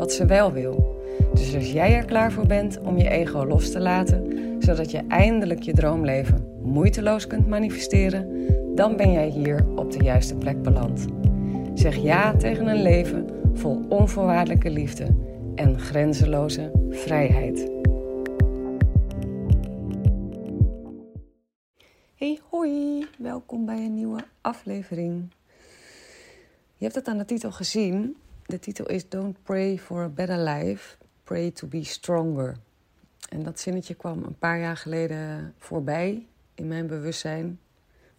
wat ze wel wil. Dus als jij er klaar voor bent om je ego los te laten, zodat je eindelijk je droomleven moeiteloos kunt manifesteren, dan ben jij hier op de juiste plek beland. Zeg ja tegen een leven vol onvoorwaardelijke liefde en grenzeloze vrijheid. Hey hoi, welkom bij een nieuwe aflevering. Je hebt het aan de titel gezien. De titel is Don't Pray for a Better Life, Pray to Be Stronger. En dat zinnetje kwam een paar jaar geleden voorbij in mijn bewustzijn.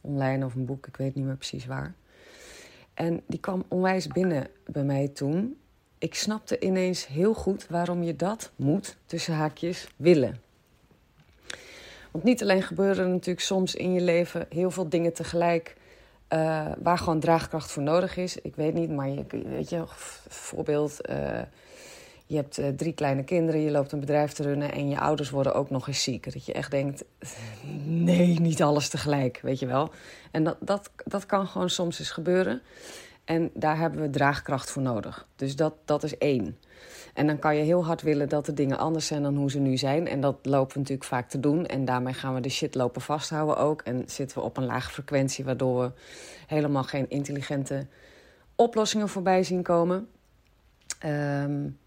Online of een boek, ik weet niet meer precies waar. En die kwam onwijs binnen bij mij toen. Ik snapte ineens heel goed waarom je dat moet, tussen haakjes, willen. Want niet alleen gebeuren er natuurlijk soms in je leven heel veel dingen tegelijk uh, waar gewoon draagkracht voor nodig is. Ik weet niet, maar je, weet je, voorbeeld. Uh, je hebt uh, drie kleine kinderen, je loopt een bedrijf te runnen en je ouders worden ook nog eens ziek. Dat je echt denkt: nee, niet alles tegelijk, weet je wel. En dat, dat, dat kan gewoon soms eens gebeuren. En daar hebben we draagkracht voor nodig. Dus dat, dat is één. En dan kan je heel hard willen dat de dingen anders zijn dan hoe ze nu zijn. En dat lopen we natuurlijk vaak te doen. En daarmee gaan we de shit lopen vasthouden ook. En zitten we op een lage frequentie, waardoor we helemaal geen intelligente oplossingen voorbij zien komen. Um,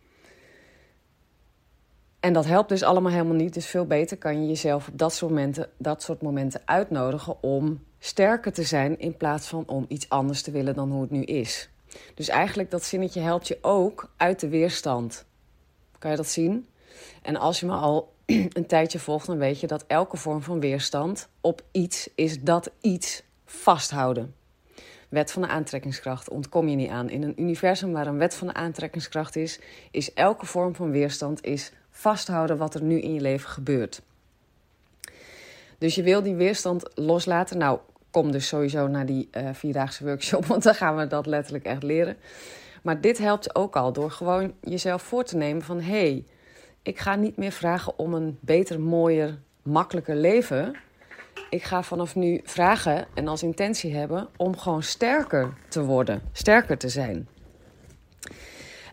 en dat helpt dus allemaal helemaal niet. Dus veel beter kan je jezelf op dat soort momenten, dat soort momenten uitnodigen om sterker te zijn in plaats van om iets anders te willen dan hoe het nu is. Dus eigenlijk dat zinnetje helpt je ook uit de weerstand. Kan je dat zien? En als je me al een tijdje volgt, dan weet je dat elke vorm van weerstand op iets is dat iets vasthouden. Wet van de aantrekkingskracht ontkom je niet aan. In een universum waar een wet van de aantrekkingskracht is, is elke vorm van weerstand is vasthouden wat er nu in je leven gebeurt. Dus je wil die weerstand loslaten. Nou, kom dus sowieso naar die uh, vierdaagse workshop, want dan gaan we dat letterlijk echt leren. Maar dit helpt ook al door gewoon jezelf voor te nemen van... hé, hey, ik ga niet meer vragen om een beter, mooier, makkelijker leven. Ik ga vanaf nu vragen en als intentie hebben om gewoon sterker te worden, sterker te zijn.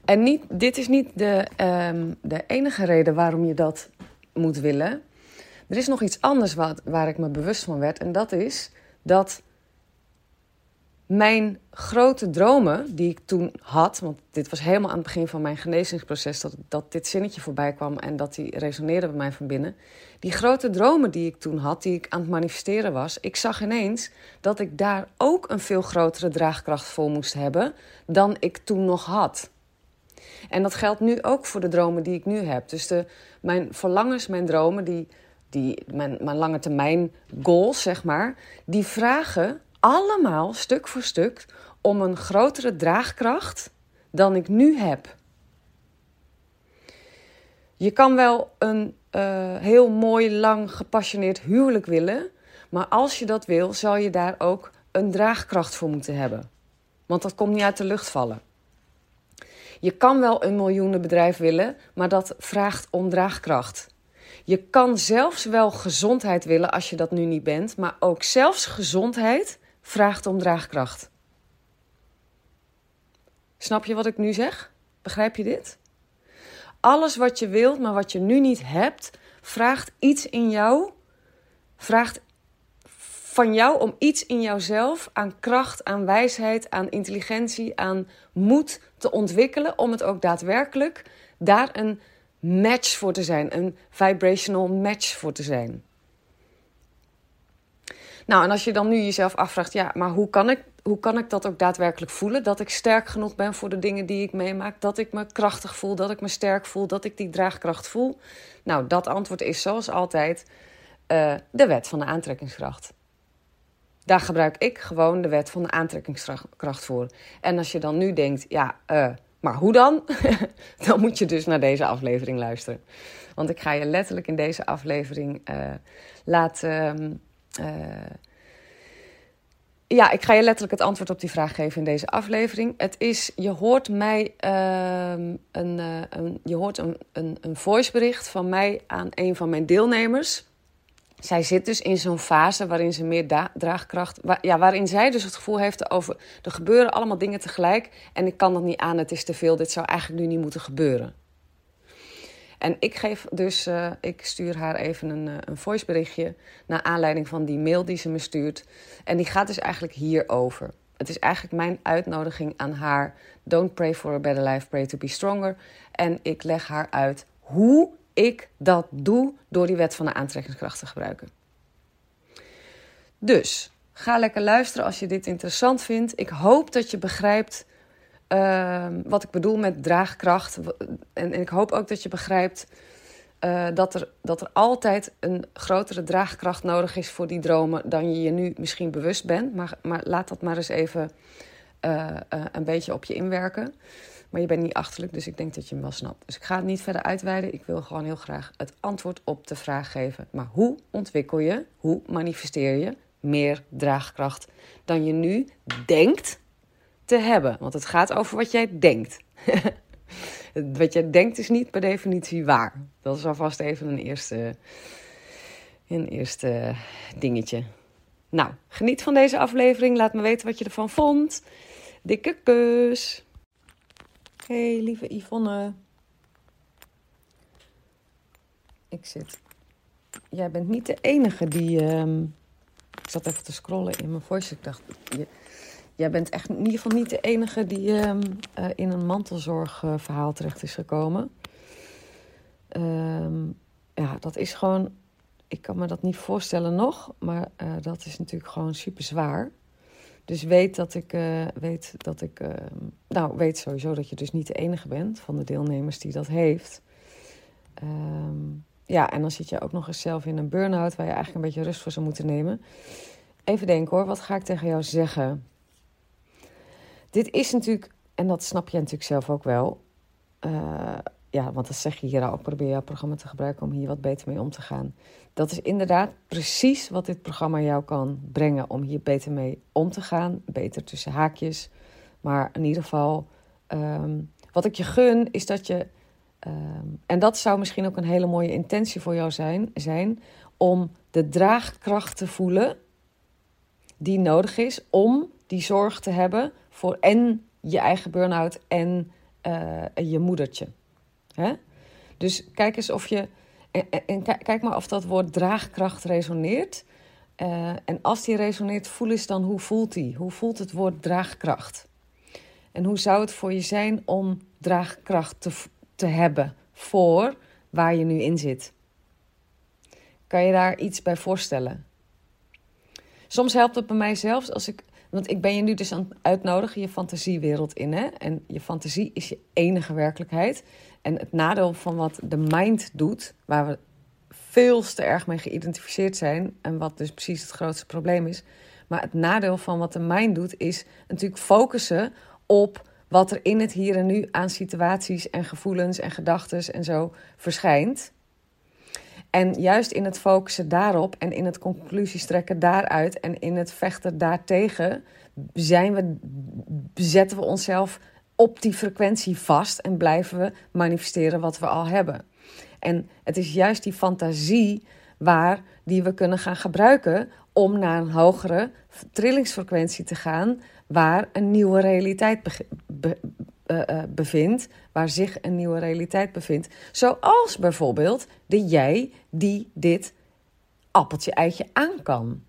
En niet, dit is niet de, um, de enige reden waarom je dat moet willen. Er is nog iets anders wat, waar ik me bewust van werd. En dat is dat mijn grote dromen die ik toen had, want dit was helemaal aan het begin van mijn genezingsproces, dat, dat dit zinnetje voorbij kwam en dat die resoneerde bij mij van binnen. Die grote dromen die ik toen had, die ik aan het manifesteren was, ik zag ineens dat ik daar ook een veel grotere draagkracht voor moest hebben dan ik toen nog had. En dat geldt nu ook voor de dromen die ik nu heb. Dus de, mijn verlangens, mijn dromen, die, die, mijn, mijn lange termijn goals, zeg maar, die vragen allemaal stuk voor stuk om een grotere draagkracht dan ik nu heb. Je kan wel een uh, heel mooi, lang, gepassioneerd huwelijk willen, maar als je dat wil, zal je daar ook een draagkracht voor moeten hebben. Want dat komt niet uit de lucht vallen. Je kan wel een miljoenenbedrijf willen, maar dat vraagt om draagkracht. Je kan zelfs wel gezondheid willen als je dat nu niet bent, maar ook zelfs gezondheid vraagt om draagkracht. Snap je wat ik nu zeg? Begrijp je dit? Alles wat je wilt, maar wat je nu niet hebt, vraagt iets in jou, vraagt van jou om iets in jouzelf aan kracht, aan wijsheid, aan intelligentie, aan moed te ontwikkelen om het ook daadwerkelijk daar een match voor te zijn, een vibrational match voor te zijn. Nou, en als je dan nu jezelf afvraagt, ja, maar hoe kan ik, hoe kan ik dat ook daadwerkelijk voelen? Dat ik sterk genoeg ben voor de dingen die ik meemaak, dat ik me krachtig voel, dat ik me sterk voel, dat ik die draagkracht voel. Nou, dat antwoord is zoals altijd uh, de wet van de aantrekkingskracht. Daar gebruik ik gewoon de wet van de aantrekkingskracht voor. En als je dan nu denkt, ja, uh, Maar hoe dan? dan moet je dus naar deze aflevering luisteren. Want ik ga je letterlijk in deze aflevering uh, laten. Uh, ja, ik ga je letterlijk het antwoord op die vraag geven in deze aflevering. Het is, je hoort mij uh, een, een, je hoort een, een, een voicebericht van mij aan een van mijn deelnemers. Zij zit dus in zo'n fase waarin ze meer draagkracht, ja, waarin zij dus het gevoel heeft over er gebeuren allemaal dingen tegelijk en ik kan dat niet aan, het is te veel, dit zou eigenlijk nu niet moeten gebeuren. En ik geef dus, uh, ik stuur haar even een, uh, een voiceberichtje naar aanleiding van die mail die ze me stuurt. En die gaat dus eigenlijk hierover. Het is eigenlijk mijn uitnodiging aan haar. Don't pray for a better life, pray to be stronger. En ik leg haar uit hoe ik dat doe door die wet van de aantrekkingskracht te gebruiken. Dus ga lekker luisteren als je dit interessant vindt. Ik hoop dat je begrijpt uh, wat ik bedoel met draagkracht. En, en, ik hoop ook dat je begrijpt uh, dat, er, dat er altijd een grotere draagkracht nodig is voor die dromen dan je je nu misschien bewust bent. Maar, maar laat dat maar eens even uh, een beetje op je inwerken. Maar je bent niet achterlijk, dus ik denk dat je hem wel snapt. Dus ik ga het niet verder uitweiden. Ik wil gewoon heel graag het antwoord op de vraag geven. Maar hoe ontwikkel je, hoe manifesteer je meer draagkracht dan je nu denkt te hebben? Want het gaat over wat jij denkt. wat jij denkt is niet per definitie waar. Dat is alvast even een eerste, een eerste dingetje. Nou, geniet van deze aflevering. Laat me weten wat je ervan vond. Dikke kus. Hey, lieve Yvonne. Ik zit. Jij bent niet de enige die. Uh... Ik zat even te scrollen in mijn voice. Ik dacht. Je... Jij bent echt in ieder geval niet de enige die uh, in een mantelzorgverhaal terecht is gekomen. Uh, ja, dat is gewoon. Ik kan me dat niet voorstellen nog, maar uh, dat is natuurlijk gewoon super zwaar. Dus weet dat ik, uh, weet dat ik, uh, nou weet sowieso dat je dus niet de enige bent van de deelnemers die dat heeft. Um, ja, en dan zit je ook nog eens zelf in een burn-out waar je eigenlijk een beetje rust voor zou moeten nemen. Even denken hoor, wat ga ik tegen jou zeggen? Dit is natuurlijk, en dat snap je natuurlijk zelf ook wel. Uh, ja, want dat zeg je hier ook. Probeer jouw programma te gebruiken om hier wat beter mee om te gaan. Dat is inderdaad precies wat dit programma jou kan brengen om hier beter mee om te gaan. Beter tussen haakjes. Maar in ieder geval, um, wat ik je gun, is dat je. Um, en dat zou misschien ook een hele mooie intentie voor jou zijn, zijn om de draagkracht te voelen die nodig is om die zorg te hebben voor en je eigen burn-out en uh, je moedertje. Dus kijk eens of je. En, kijk maar of dat woord draagkracht resoneert. Uh, en als die resoneert, voel eens dan hoe voelt die? Hoe voelt het woord draagkracht? En hoe zou het voor je zijn om draagkracht te, te hebben voor waar je nu in zit? Kan je daar iets bij voorstellen? Soms helpt het bij mij zelfs als ik want ik ben je nu dus aan het uitnodigen je fantasiewereld in. Hè? En je fantasie is je enige werkelijkheid. En het nadeel van wat de mind doet, waar we veel te erg mee geïdentificeerd zijn. En wat dus precies het grootste probleem is. Maar het nadeel van wat de mind doet, is natuurlijk focussen op wat er in het hier en nu aan situaties en gevoelens en gedachten en zo verschijnt. En juist in het focussen daarop en in het conclusies trekken daaruit en in het vechten daartegen, zijn we, zetten we onszelf op die frequentie vast en blijven we manifesteren wat we al hebben. En het is juist die fantasie waar die we kunnen gaan gebruiken om naar een hogere trillingsfrequentie te gaan, waar een nieuwe realiteit be uh, bevindt, waar zich een nieuwe realiteit bevindt. Zoals bijvoorbeeld de jij die dit appeltje eitje aan kan.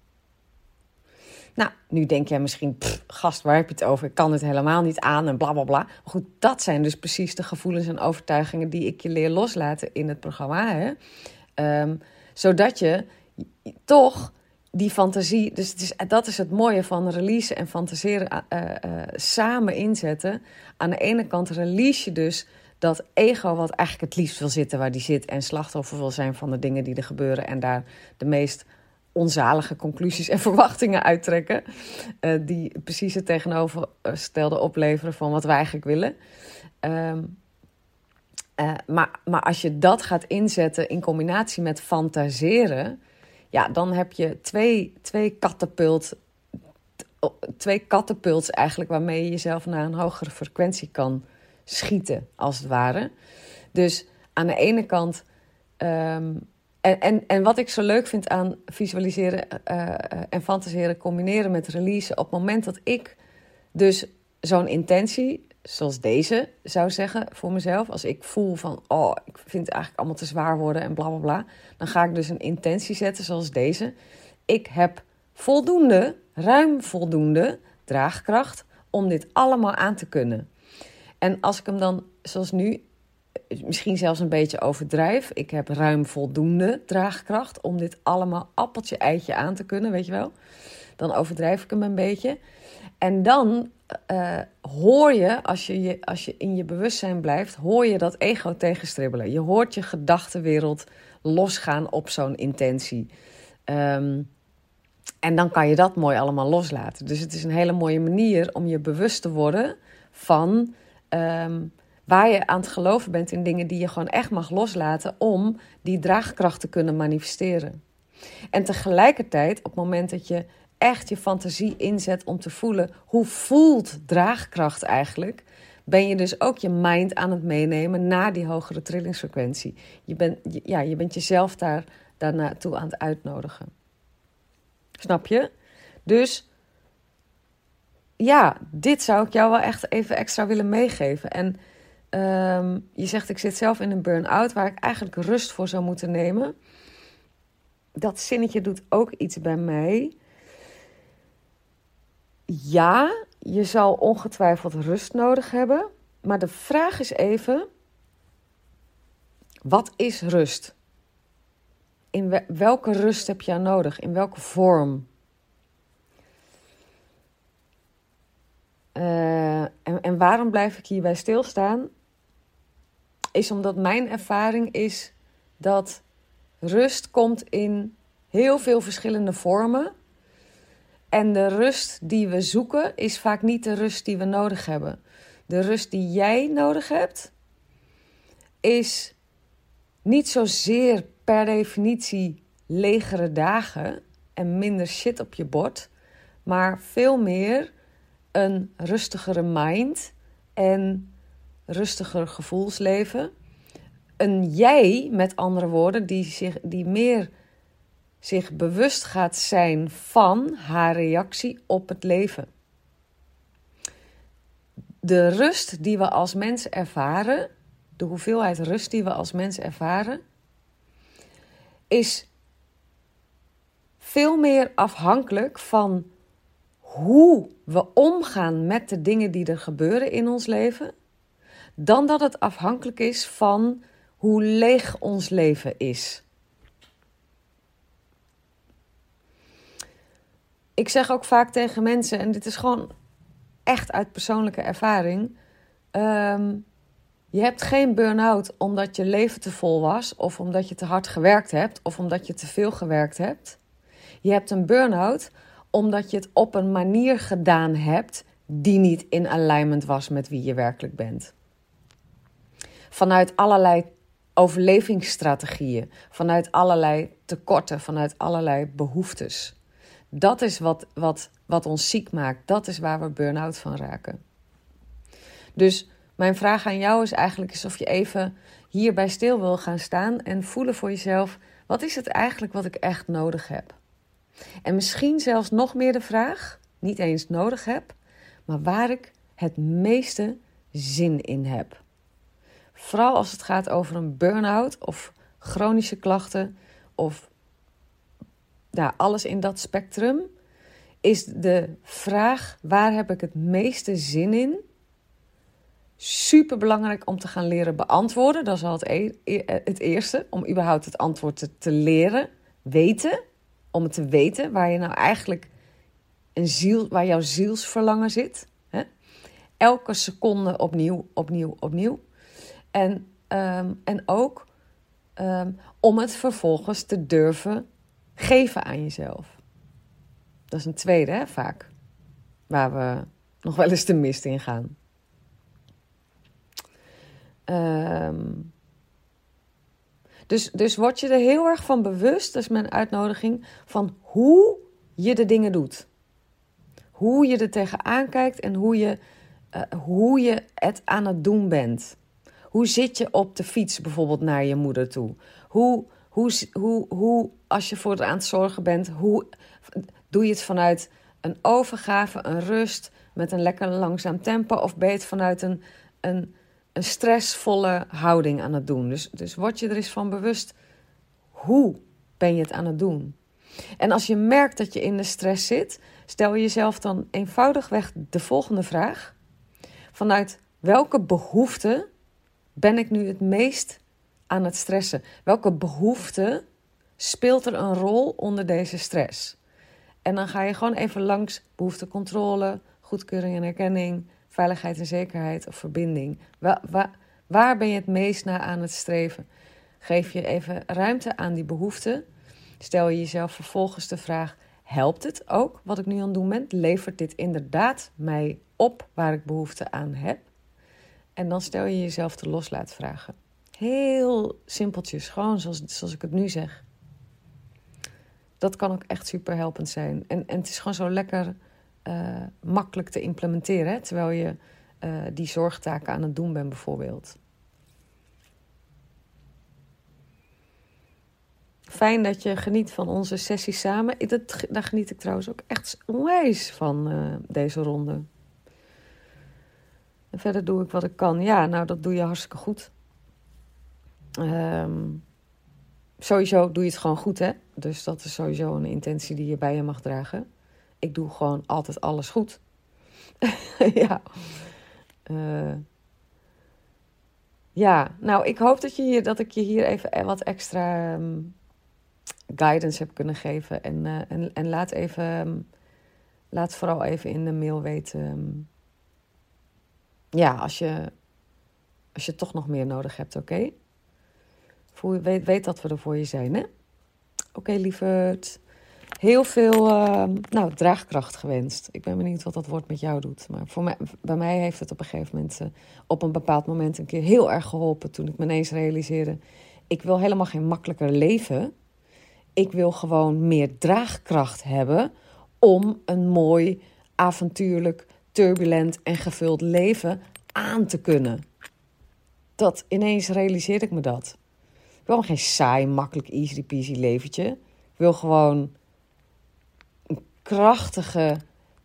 Nou, nu denk jij misschien, gast, waar heb je het over? Ik kan het helemaal niet aan en bla bla bla. Maar goed, dat zijn dus precies de gevoelens en overtuigingen die ik je leer loslaten in het programma. Hè? Um, zodat je toch die fantasie, dus het is, dat is het mooie van release en fantaseren uh, uh, samen inzetten. Aan de ene kant release je dus dat ego wat eigenlijk het liefst wil zitten waar die zit en slachtoffer wil zijn van de dingen die er gebeuren en daar de meest onzalige conclusies en verwachtingen uittrekken. Uh, die precies het tegenovergestelde opleveren van wat wij eigenlijk willen. Uh, maar, maar als je dat gaat inzetten in combinatie met fantaseren, ja, dan heb je twee, twee katapult. Twee katapults eigenlijk waarmee je jezelf naar een hogere frequentie kan schieten, als het ware. Dus aan de ene kant um, en, en, en wat ik zo leuk vind aan visualiseren uh, en fantaseren combineren met release, op het moment dat ik dus zo'n intentie, zoals deze zou zeggen voor mezelf, als ik voel van, oh, ik vind het eigenlijk allemaal te zwaar worden en bla bla bla, dan ga ik dus een intentie zetten zoals deze. Ik heb voldoende, ruim voldoende draagkracht om dit allemaal aan te kunnen. En als ik hem dan, zoals nu, misschien zelfs een beetje overdrijf. Ik heb ruim voldoende draagkracht om dit allemaal appeltje eitje aan te kunnen, weet je wel. Dan overdrijf ik hem een beetje. En dan uh, hoor je als, je, als je in je bewustzijn blijft, hoor je dat ego tegenstribbelen. Je hoort je gedachtenwereld losgaan op zo'n intentie. Um, en dan kan je dat mooi allemaal loslaten. Dus het is een hele mooie manier om je bewust te worden van um, waar je aan het geloven bent in dingen die je gewoon echt mag loslaten om die draagkracht te kunnen manifesteren. En tegelijkertijd, op het moment dat je echt je fantasie inzet om te voelen hoe voelt draagkracht eigenlijk, ben je dus ook je mind aan het meenemen naar die hogere trillingsfrequentie. Je bent, ja, je bent jezelf daar, daarnaartoe aan het uitnodigen. Snap je? Dus ja, dit zou ik jou wel echt even extra willen meegeven. En Ehm, je zegt, ik zit zelf in een burn-out waar ik eigenlijk rust voor zou moeten nemen. Dat zinnetje doet ook iets bij mij. Ja, je zal ongetwijfeld rust nodig hebben. Maar de vraag is even: wat is rust? In welke rust heb je nodig? In welke vorm? Uh, en, en waarom blijf ik hierbij stilstaan? is omdat mijn ervaring is dat rust komt in heel veel verschillende vormen. En de rust die we zoeken is vaak niet de rust die we nodig hebben. De rust die jij nodig hebt is niet zozeer per definitie legere dagen en minder shit op je bord, maar veel meer een rustigere mind en rustiger gevoelsleven. Een jij, met andere woorden, die, zich, die meer zich bewust gaat zijn van haar reactie op het leven. De rust die we als mens ervaren, de hoeveelheid rust die we als mens ervaren, is veel meer afhankelijk van hoe we omgaan met de dingen die er gebeuren in ons leven dan dat het afhankelijk is van hoe leeg ons leven is. Ik zeg ook vaak tegen mensen, en dit is gewoon echt uit persoonlijke ervaring. Ehm, je hebt geen burn-out omdat je leven te vol was, of omdat je te hard gewerkt hebt, of omdat je te veel gewerkt hebt. Je hebt een burn-out omdat je het op een manier gedaan hebt die niet in alignment was met wie je werkelijk bent vanuit allerlei overlevingsstrategieën, vanuit allerlei tekorten, vanuit allerlei behoeftes. Dat is wat, wat, wat ons ziek maakt. Dat is waar we burn-out van raken. Dus mijn vraag aan jou is eigenlijk of je even hierbij stil wil gaan staan en voelen voor jezelf: wat is het eigenlijk wat ik echt nodig heb? En misschien zelfs nog meer de vraag, niet eens nodig heb, maar waar ik het meeste zin in heb. Vooral als het gaat over een burn-out of chronische klachten of ja, alles in dat spectrum, is de vraag waar heb ik het meeste zin in? Super belangrijk om te gaan leren beantwoorden. Dat is al het, e-, e eerste, om überhaupt het antwoord te, leren, weten, om het te weten waar je nou eigenlijk een ziel, waar jouw zielsverlangen zit. Hè? Elke seconde opnieuw, opnieuw, opnieuw. En, um, en ook um, om het vervolgens te durven geven aan jezelf. Dat is een tweede, hè, vaak. Waar we nog wel eens de mist in gaan. Um, dus, dus word je er heel erg van bewust, dat is mijn uitnodiging, van hoe je de dingen doet. Hoe je er tegenaan kijkt en hoe je, uh, hoe je het aan het doen bent. Hoe zit je op de fiets bijvoorbeeld naar je moeder toe? Hoe, hoe, hoe, hoe als je voor het aan het zorgen bent, hoe doe je het vanuit een overgave, een rust, met een lekker langzaam tempo? Of ben je het vanuit een, een, een stressvolle houding aan het doen? Dus, dus word je er eens van bewust, hoe ben je het aan het doen? En als je merkt dat je in de stress zit, stel jezelf dan eenvoudigweg de volgende vraag. Vanuit welke behoefte ben ik nu het meest aan het stressen? Welke behoefte speelt er een rol onder deze stress? En dan ga je gewoon even langs behoefte controle, goedkeuring en erkenning, veiligheid en zekerheid of verbinding. Waar, waar, waar ben je het meest naar aan het streven? Geef je even ruimte aan die behoefte. Stel je jezelf vervolgens de vraag: helpt het ook wat ik nu aan het doen ben? Levert dit inderdaad mij op waar ik behoefte aan heb? En dan stel je jezelf de loslaatvragen. Heel simpeltjes, gewoon zoals, zoals ik het nu zeg. Dat kan ook echt super helpend zijn. En, en het is gewoon zo lekker uh, makkelijk te implementeren, terwijl je uh, die zorgtaken aan het doen bent, bijvoorbeeld. Fijn dat je geniet van onze sessie samen. Dat, daar geniet ik trouwens ook echt onwijs van, uh, deze ronde. En verder doe ik wat ik kan. Ja, nou, dat doe je hartstikke goed. Um, sowieso doe je het gewoon goed, hè? Dus dat is sowieso een intentie die je bij je mag dragen. Ik doe gewoon altijd alles goed. ja. Uh, ja, nou, ik hoop dat, je hier, dat ik je hier even wat extra um, guidance heb kunnen geven. En, uh, en, en laat, even, um, laat vooral even in de mail weten. Ja, als je, als je toch nog meer nodig hebt, oké? Weet, weet dat we er voor je zijn, hè? Oké, okay, lieverd. Heel veel uh, nou, draagkracht gewenst. Ik ben benieuwd wat dat woord met jou doet. Maar voor mij, bij mij heeft het op een gegeven moment, uh, op een bepaald moment, een keer heel erg geholpen. Toen ik me ineens realiseerde: ik wil helemaal geen makkelijker leven. Ik wil gewoon meer draagkracht hebben om een mooi, avontuurlijk, turbulent en gevuld leven aan te kunnen. Dat ineens realiseerde ik me dat. Ik wil geen saai, makkelijk, easy peasy leventje. Ik wil gewoon een krachtige,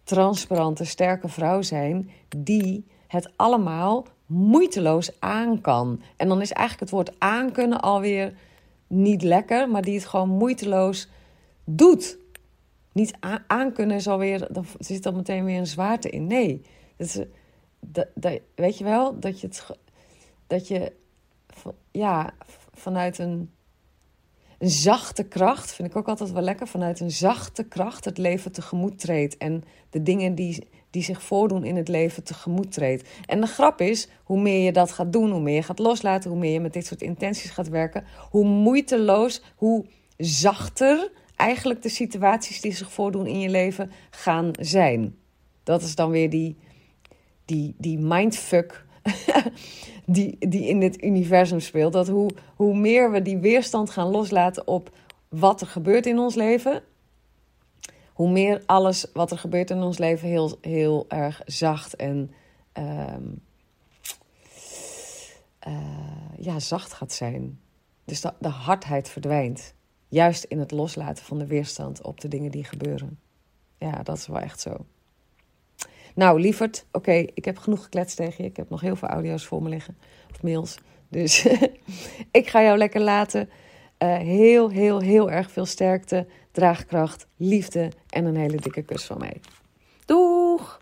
transparante, sterke vrouw zijn die het allemaal moeiteloos aan kan. En dan is eigenlijk het woord aankunnen alweer niet lekker, maar die het gewoon moeiteloos doet. Niet aankunnen is alweer, dan zit er meteen weer een zwaarte in. Nee, dat is, dat, dat, weet je wel, dat je het, dat je, ja, vanuit een, een zachte kracht, vind ik ook altijd wel lekker, vanuit een zachte kracht het leven tegemoet treedt. En de dingen die, die zich voordoen in het leven tegemoet treedt. En de grap is, hoe meer je dat gaat doen, hoe meer je gaat loslaten, hoe meer je met dit soort intenties gaat werken, hoe moeiteloos, hoe zachter eigenlijk de situaties die zich voordoen in je leven gaan zijn. Dat is dan weer die, die, die mindfuck die, die in dit universum speelt. Dat hoe, hoe meer we die weerstand gaan loslaten op wat er gebeurt in ons leven, hoe meer alles wat er gebeurt in ons leven heel, heel erg zacht en um, uh, ja, zacht gaat zijn. Dus de hardheid verdwijnt. Juist in het loslaten van de weerstand op de dingen die gebeuren. Ja, dat is wel echt zo. Nou, lieverd, oké, ik heb genoeg gekletst tegen je. Ik heb nog heel veel audio's voor me liggen. Of mails. Dus ik ga jou lekker laten. Uh, heel, heel, heel erg veel sterkte, draagkracht, liefde en een hele dikke kus van mij. Doeg!